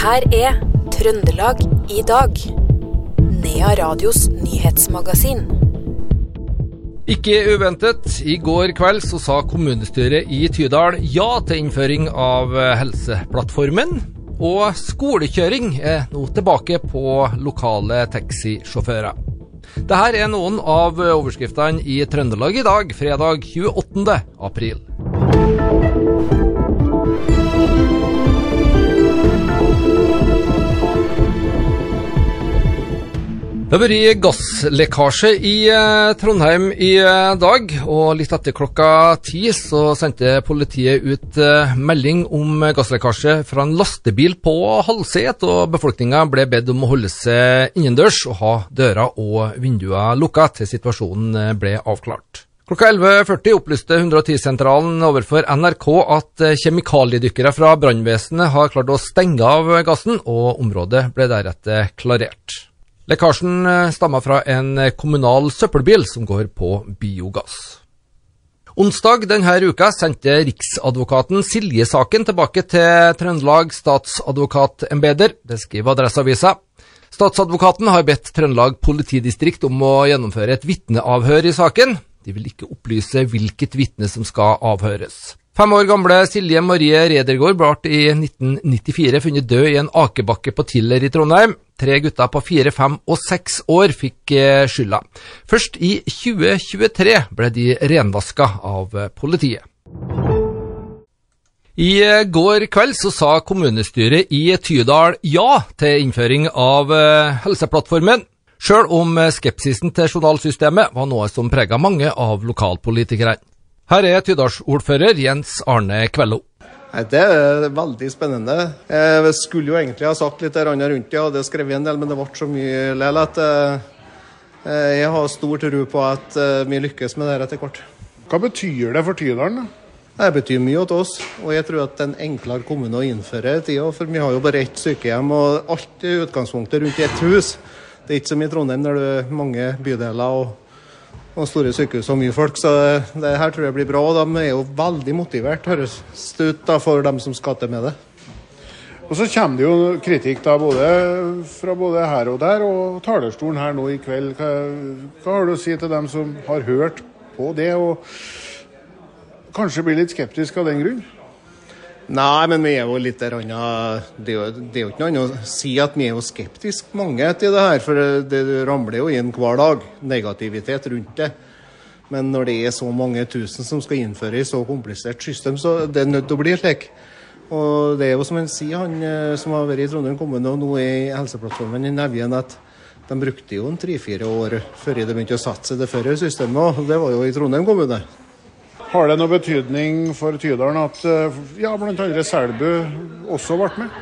her er Trøndelag i dag. Nea Radios nyhetsmagasin. Ikke uventet, i går kveld så sa kommunestyret i Tydal ja til innføring av Helseplattformen. Og skolekjøring er nå tilbake på lokale taxisjåfører. Dette er noen av overskriftene i Trøndelag i dag, fredag 28. april. Det har vært gasslekkasje i eh, Trondheim i eh, dag, og litt etter klokka ti så sendte politiet ut eh, melding om gasslekkasje fra en lastebil på Halset, og befolkninga ble bedt om å holde seg innendørs og ha dører og vinduer lukka til situasjonen ble avklart. Klokka 11.40 opplyste 110-sentralen overfor NRK at kjemikaliedykkere fra brannvesenet har klart å stenge av gassen, og området ble deretter klarert. Lekkasjen eh, stammer fra en eh, kommunal søppelbil som går på biogass. Onsdag denne uka sendte riksadvokaten Silje-saken tilbake til Trøndelag statsadvokatembeter. Det skriver Adresseavisa. Statsadvokaten har bedt Trøndelag politidistrikt om å gjennomføre et vitneavhør i saken. De vil ikke opplyse hvilket vitne som skal avhøres. Fem år gamle Silje Marie Redergård ble i 1994 funnet død i en akebakke på Tiller i Trondheim. Tre gutter på fire, fem og seks år fikk eh, skylda. Først i 2023 ble de renvaska av politiet. I eh, går kveld så sa kommunestyret i Tydal ja til innføring av eh, Helseplattformen, sjøl om skepsisen til journalsystemet var noe som prega mange av lokalpolitikerne. Her er Tydalsordfører Jens Arne Kvello. Det er veldig spennende. Jeg skulle jo egentlig ha sagt litt rundt det, jeg hadde skrevet en del, men det ble så mye likevel at eh, jeg har stor tro på at eh, vi lykkes med det etter hvert. Hva betyr det for Tydalen? Det betyr mye til oss, og jeg tror at det er en enklere kommune å innføre i tida. For vi har jo bare ett sykehjem, og alt i utgangspunktet rundt ett hus. Det er ikke som i Trondheim der det er mange bydeler og og store sykehus og mye folk. Så det her tror jeg blir bra. og De er jo veldig motivert, høres det ut, da, for dem som skal til med det. Og Så kommer det jo kritikk da, både, fra både her og der, og talerstolen her nå i kveld. Hva, hva har du å si til dem som har hørt på det, og kanskje blir litt skeptisk av den grunn? Nei, men vi er jo litt der, det, er jo, det er jo ikke noe annet å si at vi er jo skeptisk mange til det her. For det, det ramler jo inn hver dag negativitet rundt det. Men når det er så mange tusen som skal innføre i så komplisert system, så det er nødt til å bli slik. Og det er jo som han sier, han eh, som har vært i Trondheim kommune og nå er i Helseplattformen i Nevjen, at de brukte jo en tre-fire år før de begynte å satse det førre systemet. Og det var jo i Trondheim kommune. Har det noe betydning for Tydalen at eh, ja, bl.a. Selbu også ble med?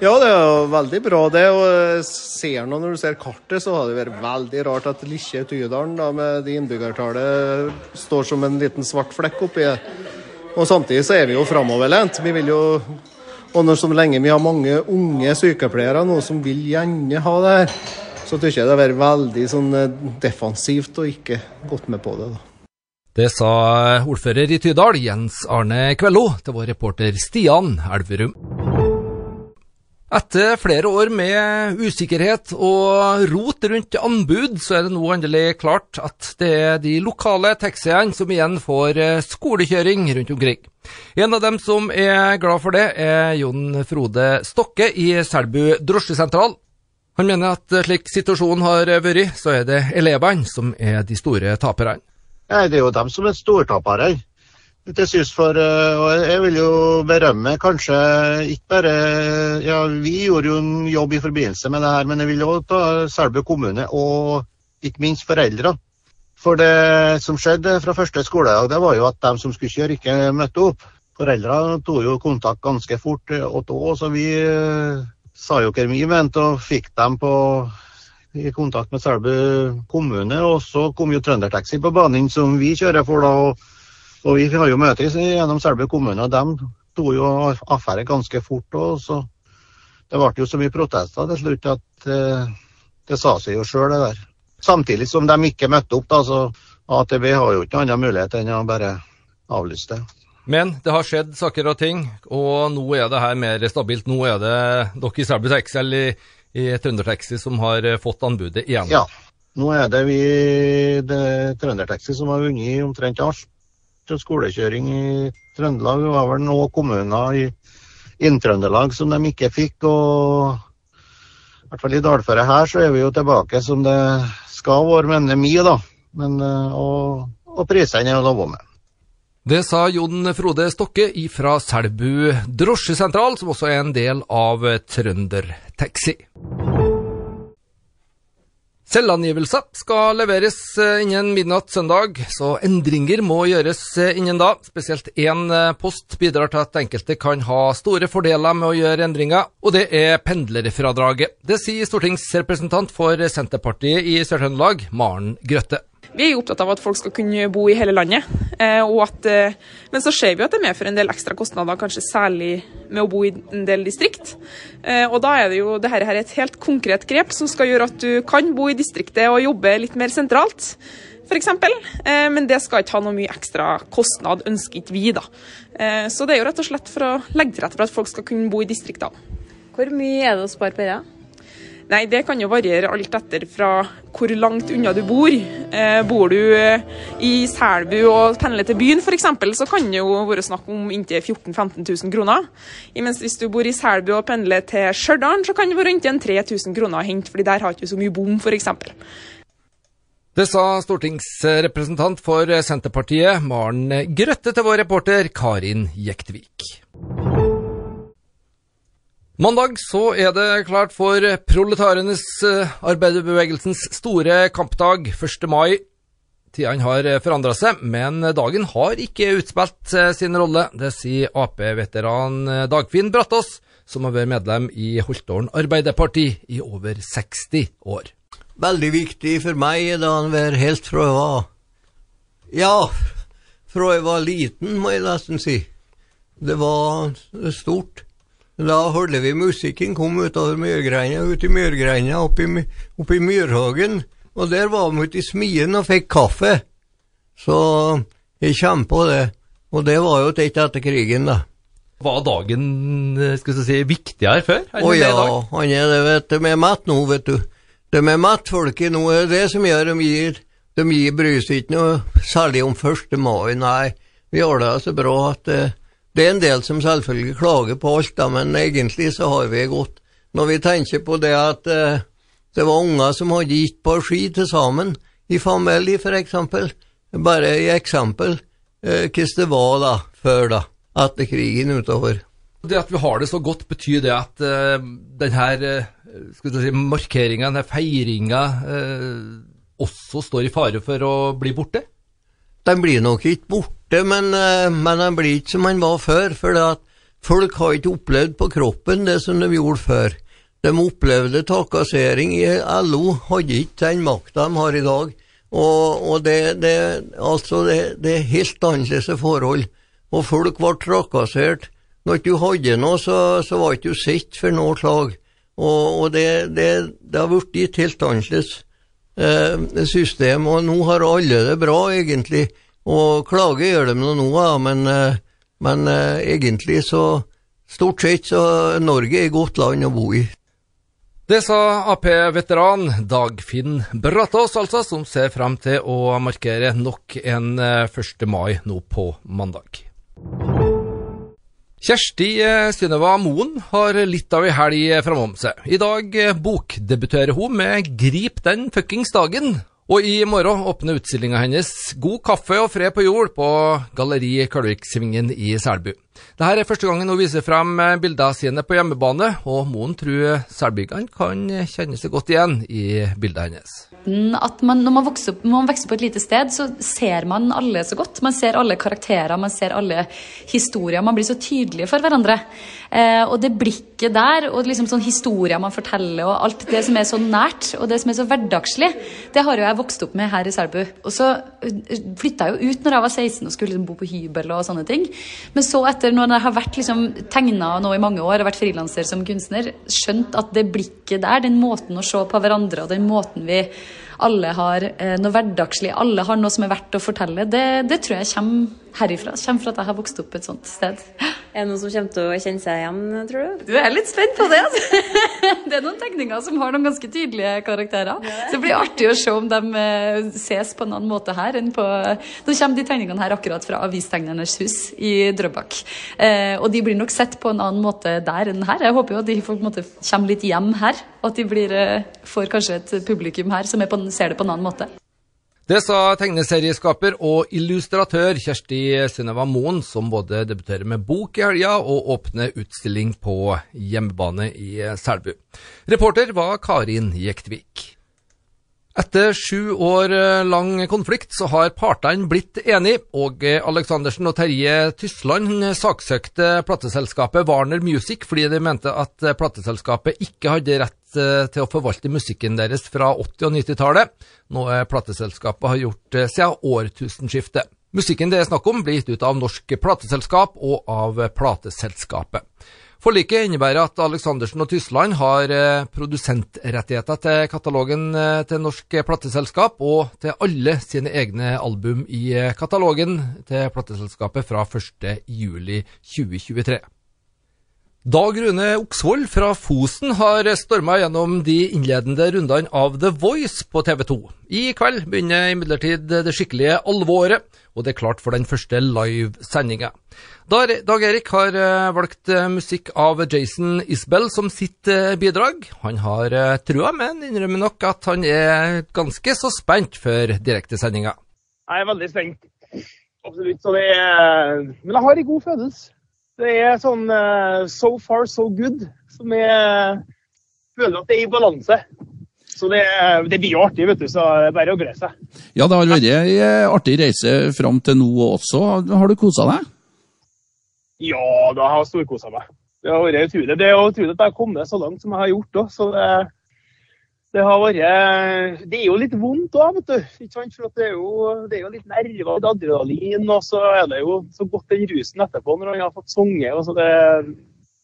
Ja, det er jo veldig bra det. og ser nå Når du ser kartet, så har det vært veldig rart at lille Tydalen da, med de innbyggertallet står som en liten svart flekk oppi. Og Samtidig så er vi jo framoverlent. Vi vil jo og når så lenge vi har mange unge sykepleiere nå som vil gjerne ha det her, så syns jeg det har vært veldig sånn eh, defensivt og ikke gått med på det. da. Det sa ordfører i Tydal, Jens Arne Kvello, til vår reporter Stian Elverum. Etter flere år med usikkerhet og rot rundt anbud, så er det nå endelig klart at det er de lokale taxiene som igjen får eh, skolekjøring rundt omkring. En av dem som er glad for det, er Jon Frode Stokke i Selbu drosjesentral. Han mener at slik situasjonen har vært, så er det elevene som er de store taperne. Nei, Det er jo dem som er stortapere til sist. For, eh, og jeg vil jo berømme kanskje ikke bare Ja, vi gjorde jo en jobb i forbindelse med det her, men jeg vil òg ta Selbu kommune og ikke minst foreldre. For det som skjedde fra første skoledag, det var jo at de som skulle kjøre, ikke møtte opp. Foreldrene tok jo kontakt ganske fort, og da, så vi eh, sa jo hva vi mente og fikk dem på i kontakt med Selbu kommune. Og så kom jo Trøndertaxi på banen, som vi kjører for. da, og, og Vi har jo møte gjennom Selbu kommune, og de tok jo affære ganske fort. og så Det ble jo så mye protester til slutt at eh, det sa seg jo sjøl, det der. Samtidig som de ikke møtte opp, da, så AtB har jo ikke annen mulighet enn å bare avlyse det. Men det har skjedd saker og ting, og nå er det her mer stabilt. Nå er det dere i Selbu Taxi eller i, Trøndertaxi som har eh, fått anbudet igjen. Ja. Nå er det vi det Trøndertaxi som har vunnet omtrent alt. Skolekjøring i Trøndelag. Det var vel noen kommuner i Inntrøndelag som de ikke fikk. og i hvert fall i dalføret her så er vi jo tilbake som det skal være, mener vi, da. Men, eh, og, og prisene er jo lova med. Det sa Jon Frode Stokke fra Selbu drosjesentral, som også er en del av Trøndertaxi. Selvangivelse skal leveres eh, innen midnatt søndag, så endringer må gjøres eh, innen da. Spesielt én eh, post bidrar til at enkelte kan ha store fordeler med å gjøre endringer, og det er pendlerfradraget. Det sier stortingsrepresentant for Senterpartiet i Sør-Trøndelag, Maren Grøtte. Vi er jo opptatt av at folk skal kunne bo i hele landet. Eh, at, eh, men så ser vi at det medfører en del ekstra kostnader, kanskje særlig med å bo i en del distrikt. Eh, og da er det jo dette her et helt konkret grep som skal gjøre at du kan bo i distriktet og jobbe litt mer sentralt. For eksempel. Men det skal ikke ha noe mye ekstra kostnad, ønsker ikke vi. da. Så det er jo rett og slett for å legge til rette for at folk skal kunne bo i distriktene. Hvor mye er det å spare på det? Nei, Det kan jo variere alt etter fra hvor langt unna du bor. Eh, bor du eh, i Selbu og pendler til byen f.eks., så kan det jo være snakk om inntil 14 000-15 000 kroner. Mens hvis du bor i Selbu og pendler til Stjørdal, så kan det være inntil 3000 kroner å hente, fordi der har ikke så mye bom f.eks. Det sa stortingsrepresentant for Senterpartiet Maren Grøtte til vår reporter Karin Jektvik. Mandag så er det klart for proletarenes eh, arbeiderbevegelsens store kampdag, 1. mai. Tidene har forandra seg, men dagen har ikke utspilt eh, sin rolle. Det sier Ap-veteran eh, Dagfinn Brattås, som har vært medlem i Holtålen Arbeiderparti i over 60 år. Veldig viktig for meg da han var helt fra jeg var Ja, fra jeg var liten, må jeg nesten si. Det var stort. Da holdt vi musikken, kom utover myrgreina, ut i myrgreina, opp i, opp i Myrhagen. Og der var vi ute i smien og fikk kaffe. Så jeg kommer på det. Og det var jo tett etter krigen, da. Var dagen skal vi si, viktigere før? Å ja, han er det, vet du. De er mett nå, vet du. De er mett-folket nå. Det er det som gjør de gir. De gir bryr seg ikke noe særlig om 1. mai, nei. Vi har det så bra at uh, det er en del som selvfølgelig klager på alt, da, men egentlig så har vi godt. Når vi tenker på det at eh, det var unger som hadde gitt på ski til sammen, i familie f.eks., bare i eksempel, eh, hvordan det var da, før da, etter krigen utover. Det at vi har det så godt, betyr det at eh, denne uh, si, markeringa, denne feiringa, uh, også står i fare for å bli borte? Den blir nok ikke borte, men, eh, men han blir ikke som han var før. For folk har ikke opplevd på kroppen det som de gjorde før. De opplevde trakassering i LO, hadde ikke den makta de har i dag. Og, og det, det, altså det, det, er helt annerledes forhold. Og folk ble trakassert. Når du hadde noe, så, så var ikke du sett for noe slag. Og, og det, det, det har blitt et helt annerledes Eh, system, og nå har alle det bra, egentlig. Og klage gjør de nå, men, eh, men eh, egentlig så Stort sett så Norge er et godt land å bo i. Det sa Ap-veteran Dagfinn Brattås, altså, som ser frem til å markere nok en 1. mai nå på mandag. Kjersti eh, Synnøva Moen har litt av ei helg framom seg. I dag eh, bokdebuterer hun med 'Grip den fuckings dagen'. Og i morgen åpner utstillinga hennes 'God kaffe og fred på jord' på Galleri Kalviksvingen i Selbu. Dette er første gangen hun viser frem eh, bildene sine på hjemmebane, og Moen tror selbyggene kan kjenne seg godt igjen i bildet hennes at man, når man vokser, opp, man vokser på et lite sted, så ser man alle så godt. Man ser alle karakterer, man ser alle historier. Man blir så tydelige for hverandre. Eh, og det blikket der, og liksom sånn historier man forteller, og alt det som er så nært, og det som er så hverdagslig, det har jo jeg vokst opp med her i Selbu. Og så eh, flytta jeg jo ut når jeg var 16 og skulle liksom bo på hybel og sånne ting. Men så etter, når jeg har vært liksom tegna nå i mange år og vært frilanser som kunstner, skjønt at det blikket der, den måten å se på hverandre og den måten vi alle har eh, noe hverdagslig, alle har noe som er verdt å fortelle. Det, det tror jeg kommer herifra. Kommer fra at jeg har vokst opp et sånt sted. Er det noen som kommer til å kjenne seg igjen, tror du? Du er litt spent på det. Altså. Det er noen tegninger som har noen ganske tydelige karakterer. Så det blir artig å se om de eh, ses på en annen måte her enn på Nå kommer de tegningene her akkurat fra Avistegnernes hus i Drøbak. Eh, og de blir nok sett på en annen måte der enn her. Jeg håper jo at de måte kommer litt hjem her. Og at de blir, eh, får kanskje et publikum her som på, ser det på en annen måte. Det sa tegneserieskaper og illustratør Kjersti Synnøva Moen, som både debuterer med bok i helga og åpner utstilling på hjemmebane i Selbu. Reporter var Karin Jektvik. Etter sju år lang konflikt så har partene blitt enige, og Aleksandersen og Terje Tysland saksøkte plateselskapet Warner Music fordi de mente at plateselskapet ikke hadde rett til å forvalte musikken deres fra 80- og 90-tallet, noe plateselskapet har gjort siden årtusenskiftet. Musikken det er snakk om, blir gitt ut av Norsk Plateselskap og av Plateselskapet. Forliket innebærer at Aleksandersen og Tysland har produsentrettigheter til katalogen til Norsk Plateselskap og til alle sine egne album i katalogen til plateselskapet fra 1.7.2023. Dag Rune Oksvold fra Fosen har storma gjennom de innledende rundene av The Voice på TV 2. I kveld begynner imidlertid det skikkelige alvoret, og det er klart for den første livesendinga. Dag Erik har valgt musikk av Jason Isbell som sitt bidrag. Han har trua, men innrømmer nok at han er ganske så spent før direktesendinga. Jeg er veldig spent. Absolutt. Det. Men jeg har en god følelse. Det er sånn uh, so far so good, som jeg føler at det er i balanse. Så det, det blir jo artig, vet du, så det er bare å glede seg. Ja, det har vært en artig reise fram til nå også. Har du kosa deg? Ja, da har jeg storkosa meg. Det har vært utrolig. Det er utrolig at jeg har kommet så langt som jeg har gjort òg. Så det, det har vært Det er jo litt vondt òg, vet du. Ikke sant? For det er, jo, det er jo litt nerver og adrenalin, og så er det jo så godt den rusen etterpå når han har fått sunget. Og så det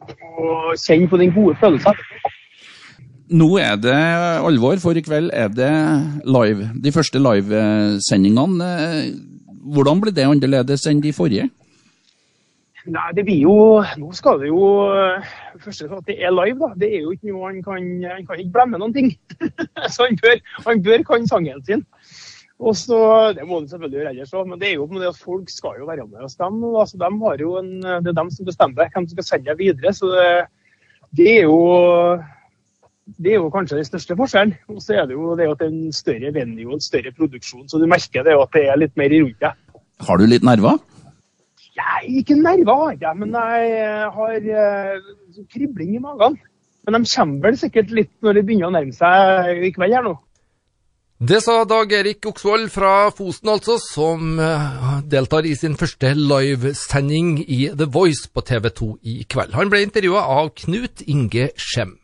å kjenne på den gode følelsen. Nå er det alvor, for i kveld er det live. De første livesendingene. Hvordan blir det annerledes enn de forrige? Nei, det blir jo Nå skal det jo Først og fremst at det er live, da. Det er jo ikke noe han kan Han kan ikke blemme noen ting. Så han bør, han bør kan sangen sin. Og så, Det må han selvfølgelig gjøre ellers òg, men det er jo det at folk skal jo være med og stemme. Altså, de har jo en, det er dem som bestemmer hvem som skal sende det videre. Så det, det, er jo det er jo kanskje den største forskjellen. Og så er det jo det at det er en større venue og en større produksjon, så du merker det at det er litt mer rundt deg. Har du litt nerver? Jeg, ikke nerver har men jeg har uh, kribling i magen. Men de kommer vel sikkert litt når det begynner å nærme seg i kveld her nå. Det sa Dag Erik Oksvold fra Fosen, altså, som deltar i sin første livesending i The Voice på TV 2 i kveld. Han ble intervjua av Knut Inge Skjem.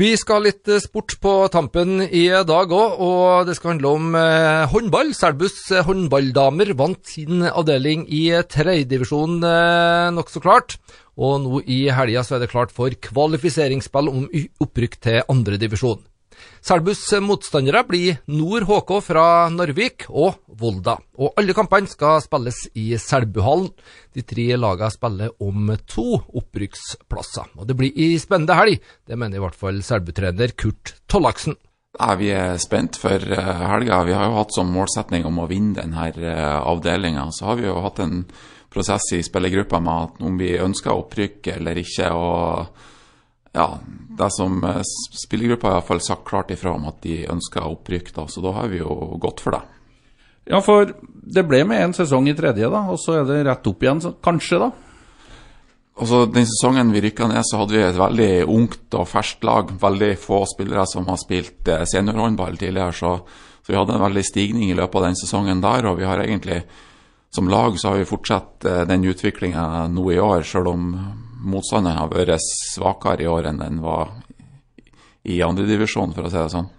Vi skal ha litt sport på tampen i dag òg, og det skal handle om eh, håndball. Selbus håndballdamer vant sin avdeling i tredjedivisjon eh, nokså klart. Og nå i helga så er det klart for kvalifiseringsspill om opprykk til andredivisjon. Selbus motstandere blir Nord HK fra Narvik og Volda. Og alle kampene skal spilles i Selbuhallen. De tre lagene spiller om to opprykksplasser. Og det blir i spennende helg, det mener i hvert fall Selbu-trener Kurt Tollaksen. Ja, vi er spent for helga. Vi har jo hatt som målsetning om å vinne denne avdelinga. Så har vi jo hatt en prosess i spillergruppa med at om vi ønsker opprykk eller ikke. og ja, det som spillergruppa har iallfall sagt klart ifra om at de ønsker opprykk, da, så da har vi jo gått for det. Ja, for det ble med én sesong i tredje, da, og så er det rett opp igjen, så, kanskje, da? Altså, Den sesongen vi rykka ned, så hadde vi et veldig ungt og ferskt lag. Veldig få spillere som har spilt seniorhåndball tidligere, så, så, vi hadde en veldig stigning i løpet av den sesongen der. Og vi har egentlig, som lag, så har vi fortsatt den utviklinga nå i år, sjøl om motstanderen har vært svakere i år enn den var i andredivisjon, for å si det sånn.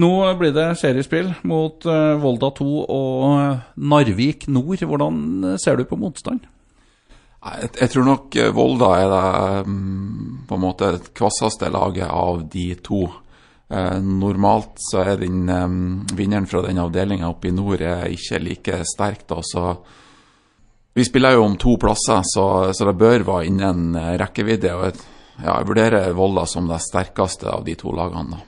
Nå blir det seriespill mot uh, Volda 2 og Narvik nord. Hvordan ser du på motstand? Jeg, jeg tror nok Volda er det um, på en måte kvasseste laget av de to. Eh, normalt så er den eh, vinneren fra den avdelinga oppe i nord ikke like sterk, da, så vi spiller jo om to plasser, så, så det bør være innen eh, rekkevidde. og et, ja, Jeg vurderer Volda som det sterkeste av de to lagene. da.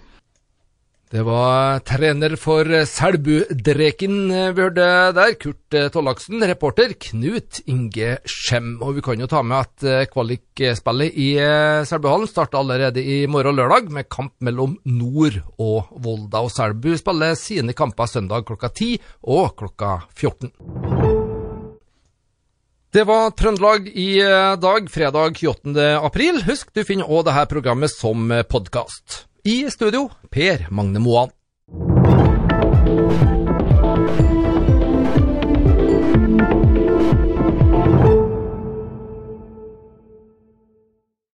Det var trener for Selbu-Dreken vi hørte der, Kurt Tollaksen. Reporter Knut Inge Skjem. Og vi kan jo ta med at eh, kvalikspillet i eh, Selbuhallen starter allerede i morgen lørdag, med kamp mellom Nord og Volda. Og Selbu spiller sine kamper søndag klokka 10 og klokka 14. Det var Trøndelag i eh, dag, fredag 28. april. Husk, du finner òg dette programmet som podkast. I studio, Per Magne Moan.